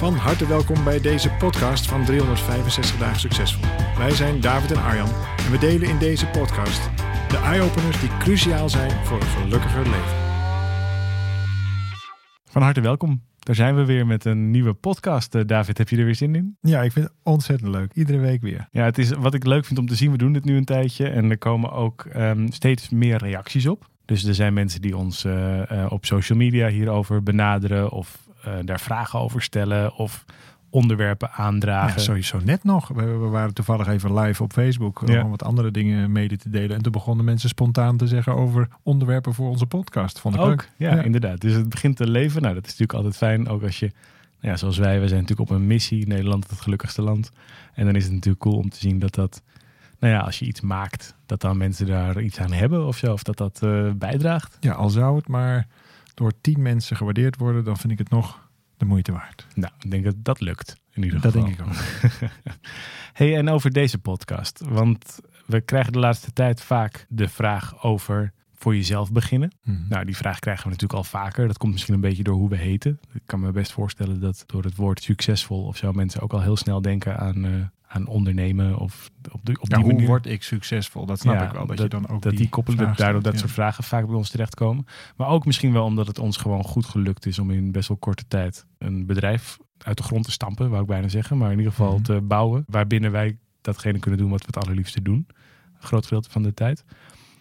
Van harte welkom bij deze podcast van 365 dagen succesvol. Wij zijn David en Arjan en we delen in deze podcast de eye-openers die cruciaal zijn voor een gelukkiger leven. Van harte welkom. Daar zijn we weer met een nieuwe podcast. Uh, David, heb je er weer zin in? Ja, ik vind het ontzettend leuk. Iedere week weer. Ja, het is wat ik leuk vind om te zien. We doen dit nu een tijdje en er komen ook um, steeds meer reacties op. Dus er zijn mensen die ons uh, uh, op social media hierover benaderen of uh, daar vragen over stellen of onderwerpen aandragen. Ja, sowieso net nog. We, we, waren toevallig even live op Facebook ja. om wat andere dingen mede te delen. En toen begonnen mensen spontaan te zeggen over onderwerpen voor onze podcast. Vond ik ook, leuk. Ja, ja, inderdaad. Dus het begint te leven. Nou, dat is natuurlijk altijd fijn. Ook als je, nou ja, zoals wij, we zijn natuurlijk op een missie. Nederland het gelukkigste land. En dan is het natuurlijk cool om te zien dat dat, nou ja, als je iets maakt, dat dan mensen daar iets aan hebben of zo. Of dat dat uh, bijdraagt. Ja, al zou het maar door tien mensen gewaardeerd worden, dan vind ik het nog de moeite waard. Nou, ik denk dat dat lukt. In ieder dat geval. denk ik ook. hey, en over deze podcast. Want we krijgen de laatste tijd vaak de vraag over voor jezelf beginnen. Hmm. Nou, die vraag krijgen we natuurlijk al vaker. Dat komt misschien een beetje door hoe we heten. Ik kan me best voorstellen dat door het woord succesvol of zo mensen ook al heel snel denken aan, uh, aan ondernemen of op, de, op ja, die hoe manier. word ik succesvol? Dat snap Ja, ik wel. Dat, dat- je dan ook dat die, koppelen, vraag daardoor dat ja. soort vragen vaak bij ons terechtkomen. Maar ook misschien wel omdat het ons gewoon goed gelukt is om in best wel korte tijd een bedrijf uit de grond te stampen, wou ik bijna zeggen. Maar in ieder geval Mhm. te bouwen, waarbinnen wij datgene kunnen doen wat we het allerliefste doen. Een groot gedeelte van de tijd.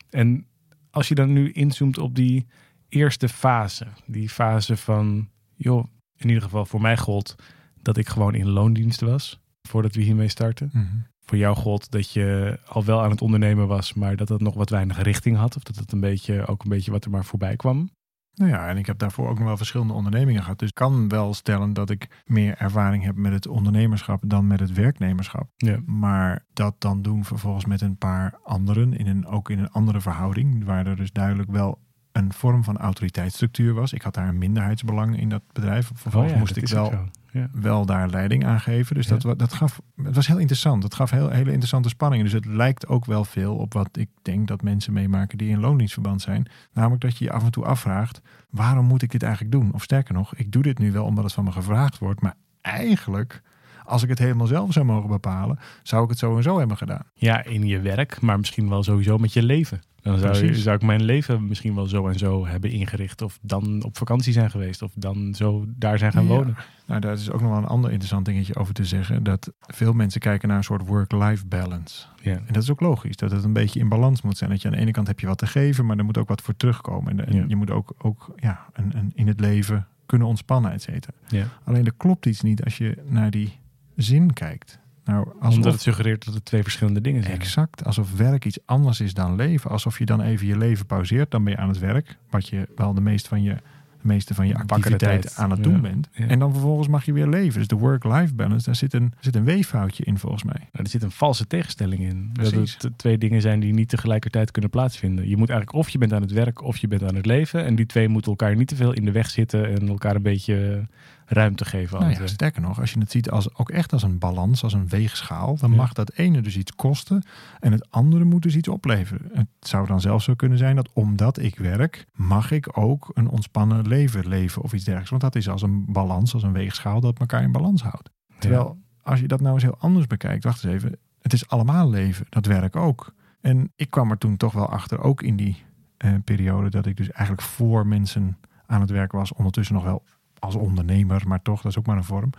En als je dan nu inzoomt op die eerste fase, die fase van, joh, in ieder geval voor mij gold dat ik gewoon in loondienst was, voordat we hiermee starten Mhm. voor jou gold dat je al wel aan het ondernemen was, maar dat het nog wat weinig richting had. Of dat het een beetje, ook een beetje wat er maar voorbij kwam. Nou ja, en ik heb daarvoor ook nog wel verschillende ondernemingen gehad. Dus ik kan wel stellen dat ik meer ervaring heb met het ondernemerschap dan met het werknemerschap. Ja. Maar dat dan doen vervolgens met een paar anderen, in een, ook in een andere verhouding, waar er dus duidelijk wel een vorm van autoriteitsstructuur was. Ik had daar een minderheidsbelang in dat bedrijf. Vervolgens moest ik wel, Ja. wel daar leiding aan geven. Dus Ja. dat, dat gaf, het was heel interessant. Het gaf heel, hele interessante spanningen. Dus het lijkt ook wel veel op wat ik denk dat mensen meemaken die in loondienstverband zijn. Namelijk dat je je af en toe afvraagt, waarom moet ik dit eigenlijk doen? Of sterker nog, ik doe dit nu wel omdat het van me gevraagd wordt. Maar eigenlijk, als ik het helemaal zelf zou mogen bepalen, zou ik het zo en zo hebben gedaan. ja, in je werk, maar misschien wel sowieso met je leven. Dan zou, je, zou ik mijn leven misschien wel zo en zo hebben ingericht. Of dan op vakantie zijn geweest. Of dan zo daar zijn gaan Ja. wonen. Nou, daar is ook nog wel een ander interessant dingetje over te zeggen. Dat veel mensen kijken naar een soort work-life balance. Ja. En dat is ook logisch, dat het een beetje in balans moet zijn. Dat je aan de ene kant heb je wat te geven, maar er moet ook wat voor terugkomen. En, en Ja. je moet ook, ook ja, een, een, in het leven kunnen ontspannen, et cetera. Ja. Alleen er klopt iets niet als je naar die zin kijkt. Nou, alsof, Omdat het suggereert dat het twee verschillende dingen zijn. exact, alsof werk iets anders is dan leven. Alsof je dan even je leven pauzeert, dan ben je aan het werk. Wat je wel de meeste van je, de meeste van je Wakkere activiteit tijd. aan het Ja. doen bent. Ja. En dan vervolgens mag je weer leven. Dus de work-life balance, daar zit een, zit een weeffoutje in volgens mij. Nou, er zit een valse tegenstelling in. Dat het twee dingen zijn die niet tegelijkertijd kunnen plaatsvinden. Je moet eigenlijk of je bent aan het werk of je bent aan het leven. En die twee moeten elkaar niet te veel in de weg zitten en elkaar een beetje ruimte geven. Nou ja, het- sterker nog, als je het ziet als, ook echt als een balans, als een weegschaal, dan Ja. mag dat ene dus iets kosten en het andere moet dus iets opleveren. Het zou dan zelfs zo kunnen zijn dat omdat ik werk, mag ik ook een ontspannen leven leven of iets dergelijks. Want dat is als een balans, als een weegschaal dat elkaar in balans houdt. Terwijl als je dat nou eens heel anders bekijkt, wacht eens even, het is allemaal leven, dat werk ook. En ik kwam er toen toch wel achter, ook in die eh, periode, dat ik dus eigenlijk voor mensen aan het werk was, ondertussen nog wel als ondernemer, maar toch, dat is ook maar een vorm,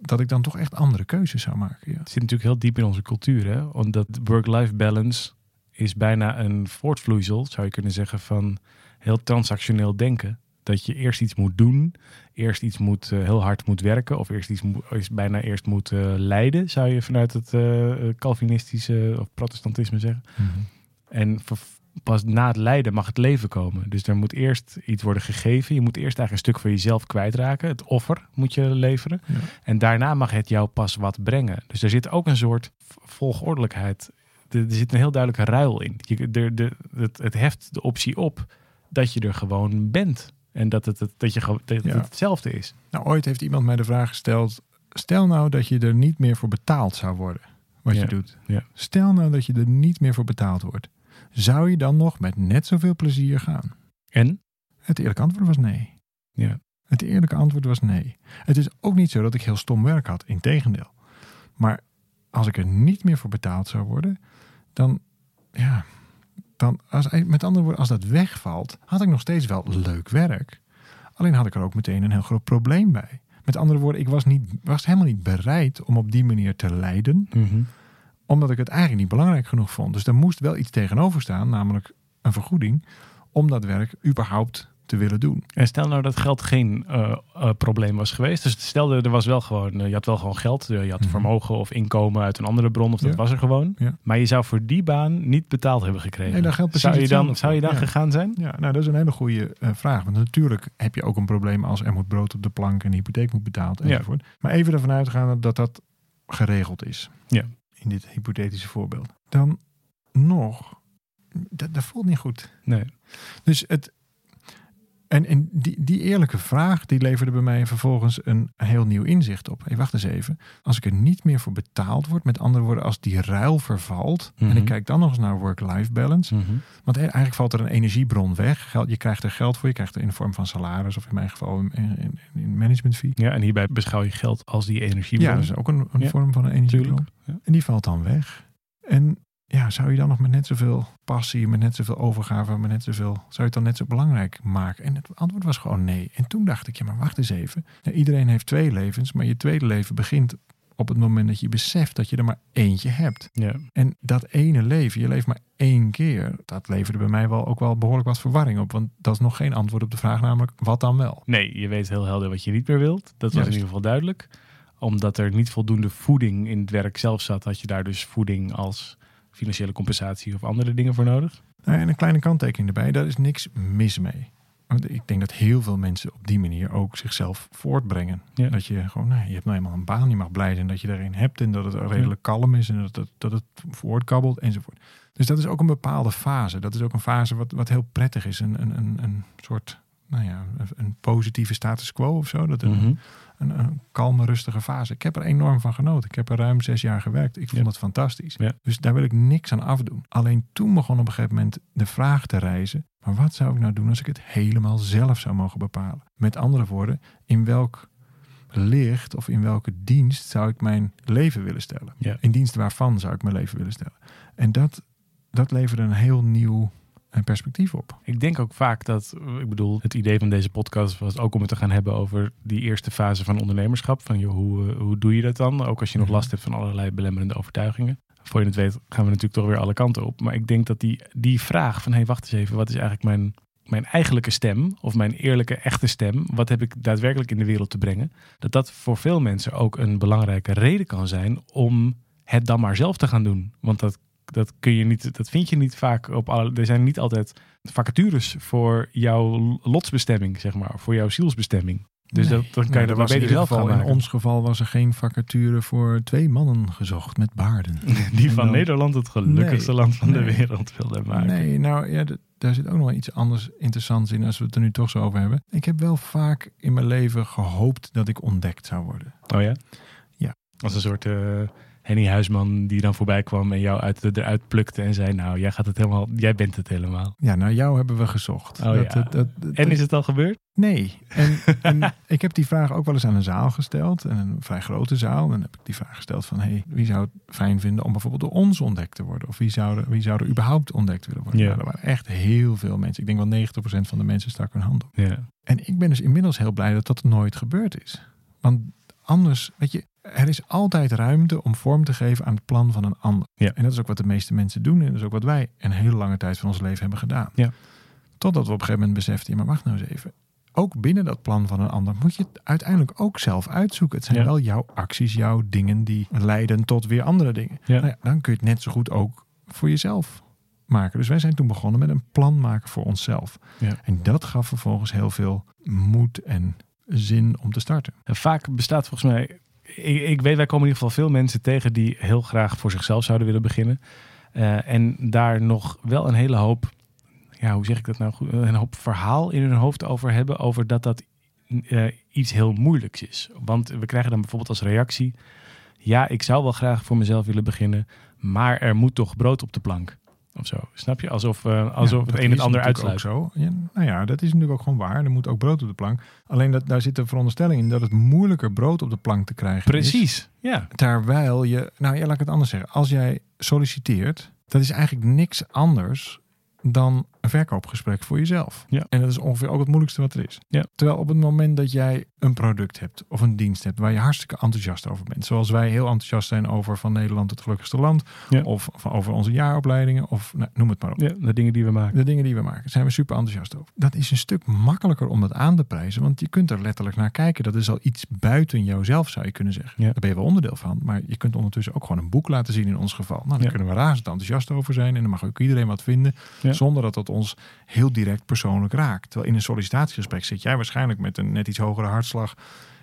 dat ik dan toch echt andere keuzes zou maken. Ja. Het zit natuurlijk heel diep in onze cultuur. Hè? Omdat work-life balance is bijna een voortvloeisel, zou je kunnen zeggen, van heel transactioneel denken. Dat je eerst iets moet doen, eerst iets moet, eh, heel hard moet werken, of eerst iets moet, is bijna eerst moet eh, leiden, zou je vanuit het eh, Calvinistische of protestantisme zeggen. En ver- pas na het lijden mag het leven komen. Dus er moet eerst iets worden gegeven. Je moet eerst eigenlijk een stuk van jezelf kwijtraken. Het offer moet je leveren. Ja. En daarna mag het jou pas wat brengen. Dus er zit ook een soort volgordelijkheid. Er, er zit een heel duidelijke ruil in. Je, de, de, het, het heft de optie op dat je er gewoon bent. En dat het, dat je, Ja. hetzelfde is. Nou, ooit heeft iemand mij de vraag gesteld: stel nou dat je er niet meer voor betaald zou worden, wat Ja, je doet. ja. Stel nou dat je er niet meer voor betaald wordt. Zou je dan nog met net zoveel plezier gaan? En? Het eerlijke antwoord was nee. Ja. Het eerlijke antwoord was nee. Het is ook niet zo dat ik heel stom werk had, integendeel. Maar als ik er niet meer voor betaald zou worden, dan, ja, dan als, met andere woorden, als dat wegvalt, had ik nog steeds wel leuk werk. Alleen had ik er ook meteen een heel groot probleem bij. Met andere woorden, ik was, niet, was helemaal niet bereid om op die manier te lijden, Mhm. Omdat ik het eigenlijk niet belangrijk genoeg vond. Dus er moest wel iets tegenover staan, namelijk een vergoeding, om dat werk überhaupt te willen doen. En stel nou dat geld geen eh, eh, probleem was geweest. Dus stel er was wel gewoon, eh, je had wel gewoon geld. je had Mhm. vermogen of inkomen uit een andere bron. Of dat Ja. was er gewoon. Ja. Maar je zou voor die baan niet betaald hebben gekregen. Nee, geldt precies zou je dan, zou je dan. Ja. gegaan zijn? Ja, nou dat is een hele goede vraag. Want natuurlijk heb je ook een probleem als er moet brood op de plank en de hypotheek moet betaald enzovoort. Maar even ervan uitgaan dat dat geregeld is. Ja. In dit hypothetische voorbeeld. Dan nog, dat, dat voelt niet goed. Nee. Dus het. En, en die, die eerlijke vraag, die leverde bij mij vervolgens een heel nieuw inzicht op. Hey, wacht eens even. Als ik er niet meer voor betaald word, met andere woorden, als die ruil vervalt. En Mhm. ik kijk dan nog eens naar work-life balance. Mhm. Want eigenlijk valt er een energiebron weg. Je krijgt er geld voor. Je krijgt er in de vorm van salaris of in mijn geval in, in, in management fee. Ja, en hierbij beschouw je geld als die energiebron. Ja, dat is ook een, een Ja, vorm van een energiebron. Ja. En die valt dan weg. En ja, zou je dan nog met net zoveel passie, met net zoveel overgave, met net zoveel, zou je het dan net zo belangrijk maken? En het antwoord was gewoon nee. En toen dacht ik, ja, maar wacht eens even. Ja, iedereen heeft twee levens, maar je tweede leven begint op het moment dat je beseft dat je er maar eentje hebt. Ja. En dat ene leven, je leeft maar één keer, dat leverde bij mij wel ook wel behoorlijk wat verwarring op. Want dat is nog geen antwoord op de vraag, namelijk wat dan wel? Nee, je weet heel helder wat je niet meer wilt. Dat was Juist. in ieder geval duidelijk. Omdat er niet voldoende voeding in het werk zelf zat, had je daar dus voeding als financiële compensatie of andere dingen voor nodig. Nou, en een kleine kanttekening erbij, daar is niks mis mee. Want ik denk dat heel veel mensen op die manier ook zichzelf voortbrengen. Ja. Dat je gewoon, nou, je hebt nou eenmaal een baan, je mag blij zijn dat je een hebt en dat het redelijk kalm is en dat het, dat het voortkabbelt enzovoort. Dus dat is ook een bepaalde fase. Dat is ook een fase wat, wat heel prettig is. Een, een, een, een soort, nou ja, een, positieve status quo of zo. Dat een, Mhm. een, een kalme, rustige fase. Ik heb er enorm van genoten. Ik heb er ruim zes jaar gewerkt. Ik vond Ja. het fantastisch. Ja. Dus daar wil ik niks aan afdoen. Alleen toen begon op een gegeven moment de vraag te reizen. Maar wat zou ik nou doen als ik het helemaal zelf zou mogen bepalen? Met andere woorden, in welk licht of in welke dienst zou ik mijn leven willen stellen? Ja. In dienst waarvan zou ik mijn leven willen stellen? En dat, dat leverde een heel nieuw perspectief op. Ik denk ook vaak dat, ik bedoel, het idee van deze podcast was ook om het te gaan hebben over die eerste fase van ondernemerschap. Van joh, hoe, eh, hoe doe je dat dan? Ook als je nog Mhm. last hebt van allerlei belemmerende overtuigingen. Voor je het weet gaan we natuurlijk toch weer alle kanten op. Maar ik denk dat die, die vraag van hé, hey, wacht eens even, wat is eigenlijk mijn, mijn eigenlijke stem? Of mijn eerlijke, echte stem? Wat heb ik daadwerkelijk in de wereld te brengen? Dat dat voor veel mensen ook een belangrijke reden kan zijn om het dan maar zelf te gaan doen. Want dat dat kun je niet, dat vind je niet vaak op alle. Er zijn niet altijd vacatures voor jouw lotsbestemming, zeg maar, voor jouw zielsbestemming. Dus Nee. dat, dan kan je dat wel beter zelf gaan geval, In maken. ons geval was er geen vacature voor twee mannen gezocht met baarden. Die En van dan- Nederland het gelukkigste Nee, land van de wereld wilde maken. Nee, nou ja, d- daar zit ook nog wel iets anders interessants in als we het er nu toch zo over hebben. Ik heb wel vaak in mijn leven gehoopt dat ik ontdekt zou worden. Oh ja? Ja. Als een soort eh, Henny Huisman die dan voorbij kwam en jou uit, eruit plukte en zei: Nou, jij gaat het helemaal, jij bent het helemaal. Ja, naar jou hebben we gezocht. Oh ja. dat, dat, dat- En is het al gebeurd? Nee. En, en ik heb die vraag ook wel eens aan een zaal gesteld. En een vrij grote zaal. En dan heb ik die vraag gesteld van... Hey, wie zou het fijn vinden om bijvoorbeeld door ons ontdekt te worden? Of wie zou er, wie zou er überhaupt ontdekt willen worden? Ja. Nou, er waren echt heel veel mensen. Ik denk wel 90% van de mensen stak hun hand op. Ja. En ik ben dus inmiddels heel blij dat dat nooit gebeurd is. Want anders, weet je, er is altijd ruimte om vorm te geven aan het plan van een ander. Ja. En dat is ook wat de meeste mensen doen. En dat is ook wat wij een hele lange tijd van ons leven hebben gedaan. Ja. Totdat we op een gegeven moment beseften, ja, maar wacht nou eens even. Ook binnen dat plan van een ander moet je het uiteindelijk ook zelf uitzoeken. Het zijn Ja. wel jouw acties, jouw dingen die leiden tot weer andere dingen. Ja. Nou ja, dan kun je het net zo goed ook voor jezelf maken. Dus wij zijn toen begonnen met een plan maken voor onszelf. Ja. En dat gaf vervolgens heel veel moed en zin om te starten. En vaak bestaat volgens mij. Ik, ik weet, wij komen in ieder geval veel mensen tegen die heel graag voor zichzelf zouden willen beginnen. Eh, en daar nog wel een hele hoop, ja, hoe zeg ik dat nou goed? Een hoop verhaal in hun hoofd over hebben. Over dat dat eh, iets heel moeilijks is. Want we krijgen dan bijvoorbeeld als reactie: Ja, ik zou wel graag voor mezelf willen beginnen. Maar er moet toch brood op de plank. Of zo. Snap je? Alsof, eh, alsof Ja, het een het ander uitsluit. Ook zo. Ja, nou ja, dat is natuurlijk ook gewoon waar. Er moet ook brood op de plank. Alleen dat, daar zit een veronderstelling in dat het moeilijker brood op de plank te krijgen is. Precies. Ja. Terwijl je, nou ja, laat ik het anders zeggen. Als jij solliciteert, dat is eigenlijk niks anders dan een verkoopgesprek voor jezelf. Ja. En dat is ongeveer ook het moeilijkste wat er is. Ja. Terwijl op het moment dat jij een product hebt of een dienst hebt waar je hartstikke enthousiast over bent. Zoals wij heel enthousiast zijn over van Nederland het gelukkigste land. Ja. Of over onze jaaropleidingen of nou, noem het maar op. ja, de dingen die we maken. De dingen die we maken, zijn we super enthousiast over. Dat is een stuk makkelijker om dat aan te prijzen, want je kunt er letterlijk naar kijken. Dat is al iets buiten jouzelf, zou je kunnen zeggen. Ja. Daar ben je wel onderdeel van, maar je kunt ondertussen ook gewoon een boek laten zien in ons geval. Nou, daar kunnen we razend enthousiast over zijn en dan mag ook iedereen wat vinden, Ja. Zonder dat dat ons heel direct persoonlijk raakt. Terwijl in een sollicitatiegesprek zit jij waarschijnlijk met een net iets hogere hartslag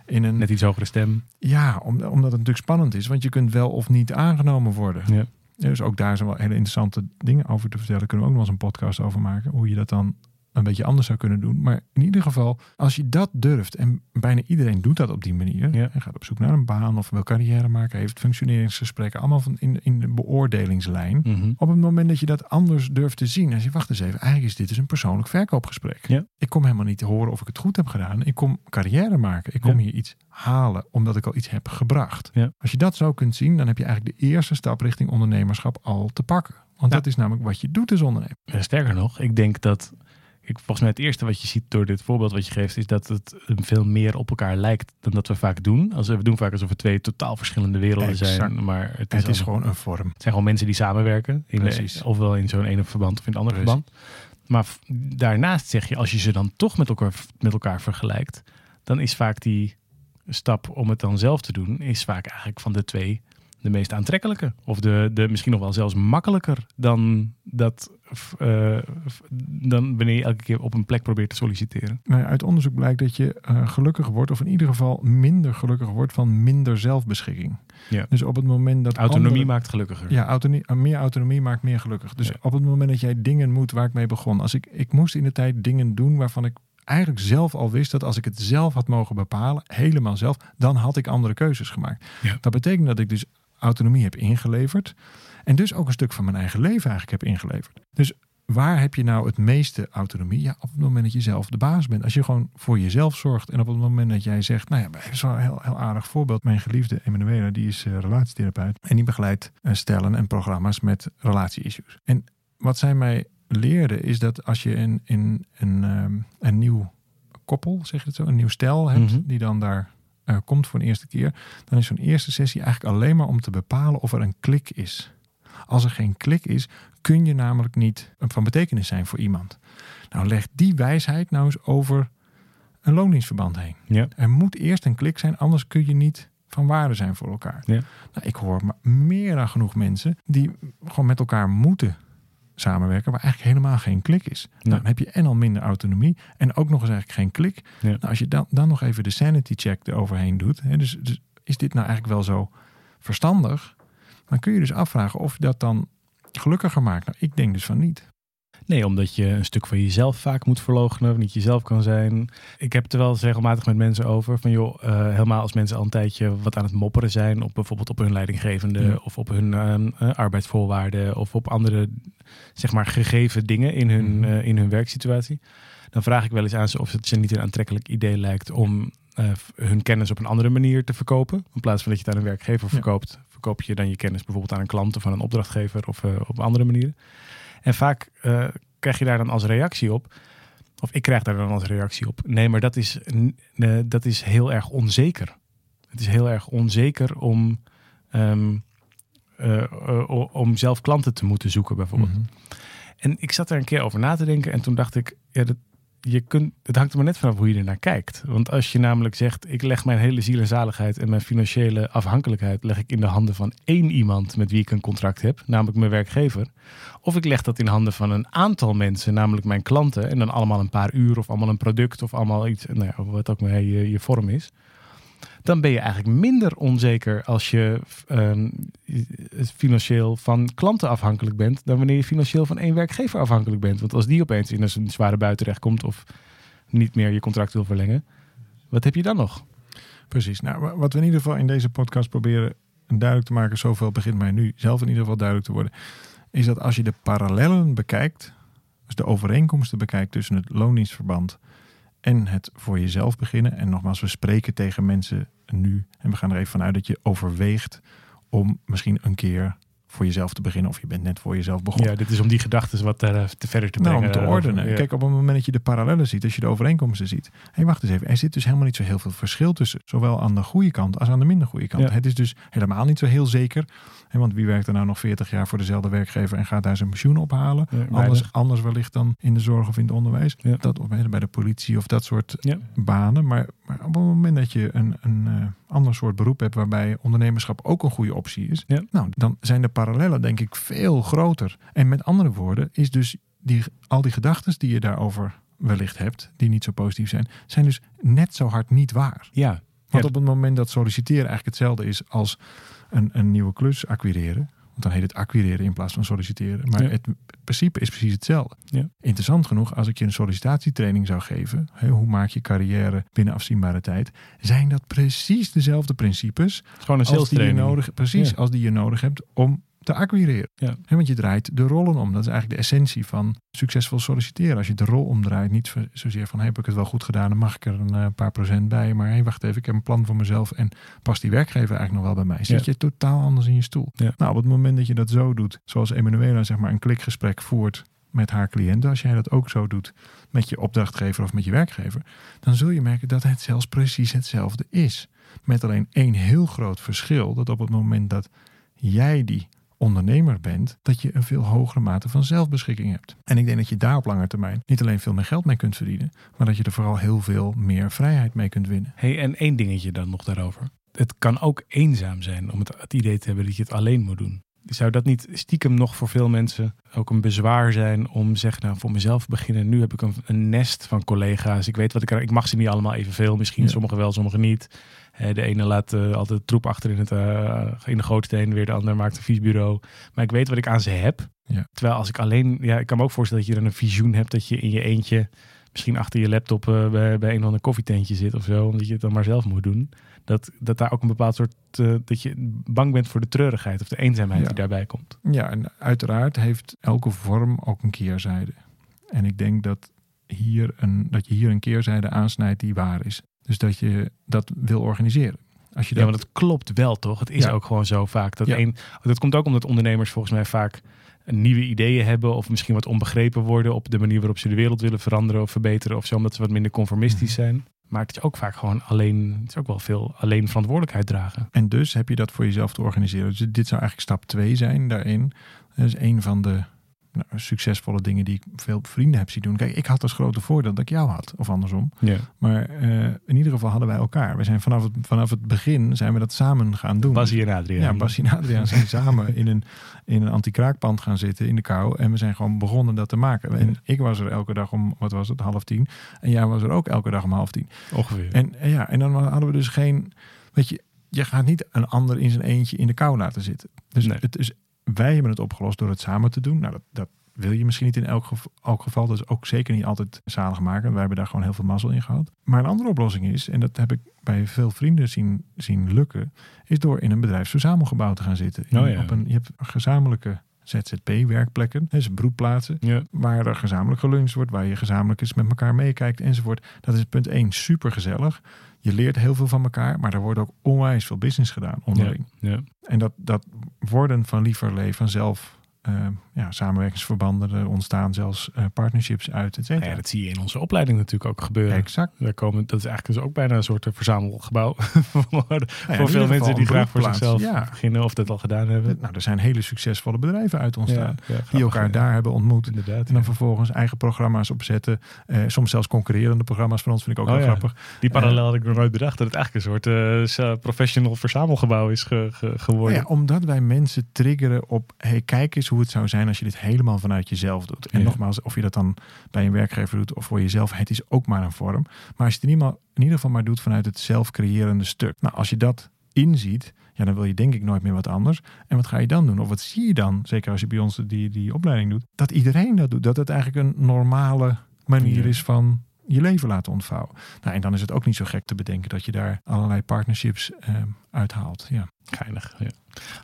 in een... Net iets hogere stem. Ja, om- omdat het natuurlijk spannend is, want je kunt wel of niet aangenomen worden. Ja. Ja, dus ook daar zijn wel hele interessante dingen over te vertellen. Kunnen we ook nog eens een podcast over maken. Hoe je dat dan een beetje anders zou kunnen doen. Maar in ieder geval, als je dat durft. En bijna iedereen doet dat op die manier. Ja. En gaat op zoek naar een baan of wil carrière maken. Heeft functioneringsgesprekken. Allemaal van in, in de beoordelingslijn. Mhm. Op het moment dat je dat anders durft te zien. En je wacht eens even. Eigenlijk is dit dus een persoonlijk verkoopgesprek. Ja. Ik kom helemaal niet te horen of ik het goed heb gedaan. Ik kom carrière maken. Ik kom Ja. hier iets halen. Omdat ik al iets heb gebracht. Ja. Als je dat zo kunt zien. Dan heb je eigenlijk de eerste stap richting ondernemerschap al te pakken. Want dat is namelijk wat je doet als ondernemer. Sterker nog, ik denk dat. Ik, volgens mij het eerste wat je ziet door dit voorbeeld wat je geeft, is dat het veel meer op elkaar lijkt dan dat we vaak doen. Als we doen vaak alsof we twee totaal verschillende werelden Exact. zijn. Maar het is, Het gewoon een vorm. het zijn gewoon mensen die samenwerken. In. De, ofwel in zo'n ene verband of in het andere Precies. verband. Maar daarnaast zeg je, als je ze dan toch met elkaar, met elkaar vergelijkt, dan is vaak die stap om het dan zelf te doen, is vaak eigenlijk van de twee de meest aantrekkelijke. Of de, de misschien nog wel zelfs makkelijker dan, dat, eh, dan wanneer je elke keer op een plek probeert te solliciteren. Nou ja, uit onderzoek blijkt dat je eh, gelukkiger wordt. Of in ieder geval minder gelukkig wordt van minder zelfbeschikking. Ja. Dus op het moment dat Autonomie maakt gelukkiger. Ja, autonomie, eh, meer autonomie maakt meer gelukkig. Dus Ja. op het moment dat jij dingen moet waar ik mee begon. Als ik, ik moest in de tijd dingen doen waarvan ik eigenlijk zelf al wist dat als ik het zelf had mogen bepalen, helemaal zelf, dan had ik andere keuzes gemaakt. Ja. Dat betekent dat ik dus autonomie heb ingeleverd. En dus ook een stuk van mijn eigen leven eigenlijk heb ingeleverd. Dus waar heb je nou het meeste autonomie? Ja, op het moment dat je zelf de baas bent. Als je gewoon voor jezelf zorgt. En op het moment dat jij zegt, nou ja, dat is wel een heel, heel aardig voorbeeld. Mijn geliefde Emanuela, die is eh, relatietherapeut. En die begeleidt eh, stellen en programma's met relatie-issues. En wat zij mij leerde is dat als je een, een, een, ehm, een nieuw koppel, zeg je het zo, een nieuw stel hebt, Mhm. die dan daar eh, komt voor een eerste keer, dan is zo'n eerste sessie eigenlijk alleen maar om te bepalen of er een klik is. Als er geen klik is, kun je namelijk niet van betekenis zijn voor iemand. Nou, leg die wijsheid nou eens over een loondienstverband heen. Ja. Er moet eerst een klik zijn, anders kun je niet van waarde zijn voor elkaar. Ja. Nou, ik hoor maar meer dan genoeg mensen die gewoon met elkaar moeten samenwerken, waar eigenlijk helemaal geen klik is. Nou, dan heb je en al minder autonomie en ook nog eens eigenlijk geen klik. Ja. Nou, als je dan, dan nog even de sanity check eroverheen doet, hè, dus, dus is dit nou eigenlijk wel zo verstandig? Dan kun je dus afvragen of dat dan gelukkiger maakt. Nou, ik denk dus van niet. Nee, omdat je een stuk van jezelf vaak moet verloochenen, niet jezelf kan zijn. Ik heb het er wel eens regelmatig met mensen over. Van joh, eh, helemaal als mensen al een tijdje wat aan het mopperen zijn. Op bijvoorbeeld op hun leidinggevende Ja. of op hun ehm, eh, arbeidsvoorwaarden. Of op andere, zeg maar, gegeven dingen in hun, Mhm. eh, in hun werksituatie. Dan vraag ik wel eens aan ze of het ze niet een aantrekkelijk idee lijkt om hun kennis op een andere manier te verkopen. In plaats van dat je het aan een werkgever Ja. Verkoop je dan je kennis bijvoorbeeld aan een klant of aan een opdrachtgever of eh, op andere manieren. En vaak eh, krijg je daar dan als reactie op, of ik krijg daar dan als reactie op, nee, maar dat is, dat is heel erg onzeker. Het is heel erg onzeker om, ehm, eh, om zelf klanten te moeten zoeken, bijvoorbeeld. Mhm. En ik zat er een keer over na te denken en toen dacht ik, ja, dat, je kunt, het hangt er maar net vanaf hoe je ernaar kijkt. Want als je namelijk zegt, ik leg mijn hele ziel en zaligheid en mijn financiële afhankelijkheid leg ik in de handen van één iemand met wie ik een contract heb, namelijk mijn werkgever. Of ik leg dat in handen van een aantal mensen, namelijk mijn klanten, en dan allemaal een paar uur of allemaal een product of allemaal iets, nou ja, wat ook maar je, je vorm is dan ben je eigenlijk minder onzeker als je um, financieel van klanten afhankelijk bent, dan wanneer je financieel van één werkgever afhankelijk bent. Want als die opeens in een zware buiten terecht komt of niet meer je contract wil verlengen, wat heb je dan nog? Precies. Nou, wat we in ieder geval in deze podcast proberen duidelijk te maken, zoveel begint mij nu zelf in ieder geval duidelijk te worden, is dat als je de parallellen bekijkt, dus de overeenkomsten bekijkt tussen het loondienstverband en het voor jezelf beginnen. En nogmaals, we spreken tegen mensen nu. En we gaan er even vanuit dat je overweegt om misschien een keer voor jezelf te beginnen. Of je bent net voor jezelf begonnen. Ja, dit is om die gedachten wat uh, te verder te brengen. Nou, om te ordenen. Kijk, op het moment dat je de parallellen ziet, als je de overeenkomsten ziet. Hé, hey, wacht eens even. Er zit dus helemaal niet zo heel veel verschil tussen. Zowel aan de goede kant als aan de minder goede kant. Het is dus helemaal niet zo heel zeker. Hè, want wie werkt er nou nog 40 jaar voor dezelfde werkgever en gaat daar zijn pensioen ophalen? anders, anders wellicht dan in de zorg of in het onderwijs. Dat, of bij de politie of dat soort banen. Maar, maar, op het moment dat je een, een uh, ander soort beroep hebt waarbij ondernemerschap ook een goede optie is. Nou, dan zijn de parallellen denk ik veel groter. En met andere woorden is dus die, al die gedachten die je daarover wellicht hebt, die niet zo positief zijn, zijn dus net zo hard niet waar. Ja. Want op het moment dat solliciteren eigenlijk hetzelfde is als een, een nieuwe klus acquireren, want dan heet het acquireren in plaats van solliciteren. Maar het principe is precies hetzelfde. Ja. Interessant genoeg, als ik je een sollicitatietraining zou geven, hoe maak je carrière binnen afzienbare tijd, zijn dat precies dezelfde principes. Gewoon een als die je nodig, precies als die je nodig hebt om te acquireren. Ja. want je draait de rollen om. Dat is eigenlijk de essentie van succesvol solliciteren. Als je de rol omdraait, niet zozeer van heb ik het wel goed gedaan, dan mag ik er een eh, paar procent bij. Maar hey, wacht even, ik heb een plan voor mezelf en past die werkgever eigenlijk nog wel bij mij. Zit je totaal anders in je stoel. Nou, op het moment dat je dat zo doet, zoals Emanuela zeg maar een klikgesprek voert met haar cliënten, als jij dat ook zo doet met je opdrachtgever of met je werkgever, dan zul je merken dat het zelfs precies hetzelfde is. Met alleen één heel groot verschil, dat op het moment dat jij die ondernemer bent, dat je een veel hogere mate van zelfbeschikking hebt. En ik denk dat je daar op lange termijn niet alleen veel meer geld mee kunt verdienen, maar dat je er vooral heel veel meer vrijheid mee kunt winnen. Hey, en één dingetje dan nog daarover. Het kan ook eenzaam zijn om het, het idee te hebben dat je het alleen moet doen. Zou dat niet stiekem nog voor veel mensen ook een bezwaar zijn om zeggen, nou voor mezelf beginnen. Nu heb ik een, een nest van collega's. Ik weet wat ik ik mag ze niet allemaal evenveel. Misschien ja. sommigen wel, sommigen niet. De ene laat uh, altijd troep achter in, het, uh, in de gootsteen, weer de ander maakt een viesbureau. Maar ik weet wat ik aan ze heb. Ja. Terwijl als ik alleen, ja, ik kan me ook voorstellen dat je dan een visioen hebt dat je in je eentje misschien achter je laptop uh, bij, bij een of ander koffietentje zit of zo, omdat je het dan maar zelf moet doen. Dat, dat daar ook een bepaald soort, dat je bang bent voor de treurigheid of de eenzaamheid ja. die daarbij komt. Ja, en uiteraard heeft elke vorm ook een keerzijde. En ik denk dat, hier een, dat je hier een keerzijde aansnijdt die waar is. Dus dat je dat wil organiseren. Als je dat... Ja, maar dat klopt wel toch? Het is ja. ook gewoon zo vaak. Dat, Ja. een, dat komt ook omdat ondernemers volgens mij vaak nieuwe ideeën hebben of misschien wat onbegrepen worden op de manier waarop ze de wereld willen veranderen of verbeteren of zo, omdat ze wat minder conformistisch zijn. Maar het is ook vaak gewoon alleen, het is ook wel veel alleen verantwoordelijkheid dragen. En dus heb je dat voor jezelf te organiseren. Dus dit zou eigenlijk stap 2 zijn daarin. Dat is een van de nou, succesvolle dingen die ik veel vrienden heb zien doen. Kijk, ik had als grote voordeel dat ik jou had, of andersom. Ja. Maar uh, in ieder geval hadden wij elkaar. We zijn vanaf het, vanaf het begin zijn we dat samen gaan doen. Basie en Adriaan. Ja, Basie en Adriaan zijn samen in een, in een anti-kraakpand gaan zitten in de kou. En we zijn gewoon begonnen dat te maken. En ik was er elke dag om, wat was het, half tien. En jij was er ook elke dag om half tien. Ongeveer. En, ja, en dan hadden we dus geen, weet je, je gaat niet een ander in zijn eentje in de kou laten zitten. Dus Nee. het is, wij hebben het opgelost door het samen te doen. Nou, dat, dat wil je misschien niet in elk geval, elk geval. Dat is ook zeker niet altijd zalig maken. Wij hebben daar gewoon heel veel mazzel in gehad. Maar een andere oplossing is, en dat heb ik bij veel vrienden zien, zien lukken, is door in een bedrijfsverzamelgebouw te gaan zitten. In- Oh ja. op een, je hebt gezamenlijke ZZP-werkplaatsen, dus broedplaatsen, Ja. waar er gezamenlijk geluncht wordt, waar je gezamenlijk eens met elkaar meekijkt enzovoort. Dat is punt 1 super gezellig. Je leert heel veel van elkaar, maar er wordt ook onwijs veel business gedaan onderling. Ja. En dat, dat worden van lieverlee vanzelf ja, samenwerkingsverbanden er ontstaan, zelfs eh, partnerships uit, et cetera. Ja, dat zie je in onze opleiding natuurlijk ook gebeuren. Exact. Daar komen, dat is eigenlijk dus ook bijna een soort verzamelgebouw voor, Nou ja, voor veel mensen die graag voor zichzelf Ja. beginnen of dat al gedaan hebben. Nou, er zijn hele succesvolle bedrijven uit ontstaan. Die elkaar daar hebben ontmoet. Inderdaad. En dan vervolgens eigen programma's opzetten. Eh, soms zelfs concurrerende programma's van ons vind ik ook Oh wel ja. grappig. Die parallel had ik nog nooit bedacht. Dat het eigenlijk een soort eh, professional verzamelgebouw is ge- ge- geworden. Ja, omdat wij mensen triggeren op, hey, kijk eens hoe het zou zijn als je dit helemaal vanuit jezelf doet. En Ja. nogmaals, of je dat dan bij een werkgever doet of voor jezelf, het is ook maar een vorm. Maar als je het in ieder, in ieder geval maar doet vanuit het zelfcreërende stuk. Nou, als je dat inziet, ja, dan wil je denk ik nooit meer wat anders. En wat ga je dan doen? Of wat zie je dan, zeker als je bij ons die, die opleiding doet, dat iedereen dat doet. Dat het eigenlijk een normale manier Ja. is van je leven laten ontvouwen. Nou, en dan is het ook niet zo gek te bedenken dat je daar allerlei partnerships eh, uithaalt. Ja. Geinig.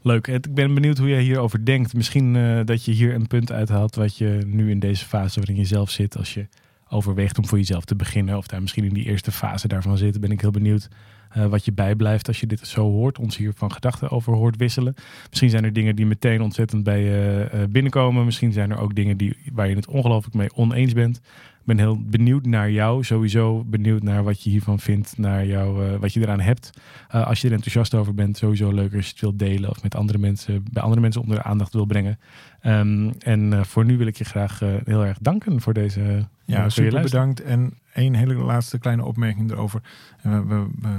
Leuk. Ik ben benieuwd hoe jij hierover denkt. Misschien eh, dat je hier een punt uithaalt wat je nu in deze fase waarin je zelf zit, als je overweegt om voor jezelf te beginnen, of daar misschien in die eerste fase daarvan zit, ben ik heel benieuwd eh, wat je bijblijft als je dit zo hoort, ons hier van gedachten over hoort wisselen. Misschien zijn er dingen die meteen ontzettend bij je eh, binnenkomen. Misschien zijn er ook dingen die, waar je het ongelooflijk mee oneens bent. Ik ben heel benieuwd naar jou. Sowieso benieuwd naar wat je hiervan vindt. Naar jou, eh, wat je eraan hebt. Eh, als je er enthousiast over bent, sowieso leuk als je het wilt delen. Of met andere mensen, bij andere mensen onder de aandacht wil brengen. Ehm, en eh, voor nu wil ik je graag heel erg danken voor deze. Ja, super bedankt. En één hele laatste kleine opmerking erover. We, we, we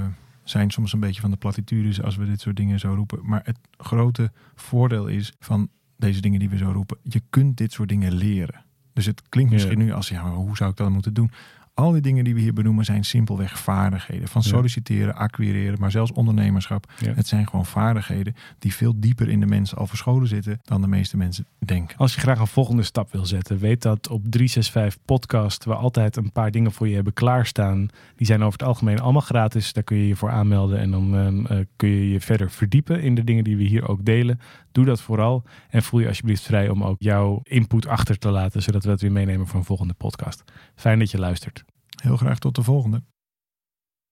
zijn soms een beetje van de platitudes als we dit soort dingen zo roepen. Maar het grote voordeel is van deze dingen die we zo roepen. Je kunt dit soort dingen leren. Dus het klinkt Ja. misschien nu als, ja, maar hoe zou ik dat moeten doen? Al die dingen die we hier benoemen zijn simpelweg vaardigheden. Van solliciteren, acquireren, maar zelfs ondernemerschap. Ja. Het zijn gewoon vaardigheden die veel dieper in de mensen al verscholen zitten dan de meeste mensen denken. Als je graag een volgende stap wil zetten, weet dat op 365 Podcast we altijd een paar dingen voor je hebben klaarstaan. Die zijn over het algemeen allemaal gratis. Daar kun je je voor aanmelden en dan ehm, eh, kun je je verder verdiepen in de dingen die we hier ook delen. Doe dat vooral en voel je alsjeblieft vrij om ook jouw input achter te laten, zodat we het weer meenemen voor een volgende podcast. Fijn dat je luistert. Heel graag tot de volgende.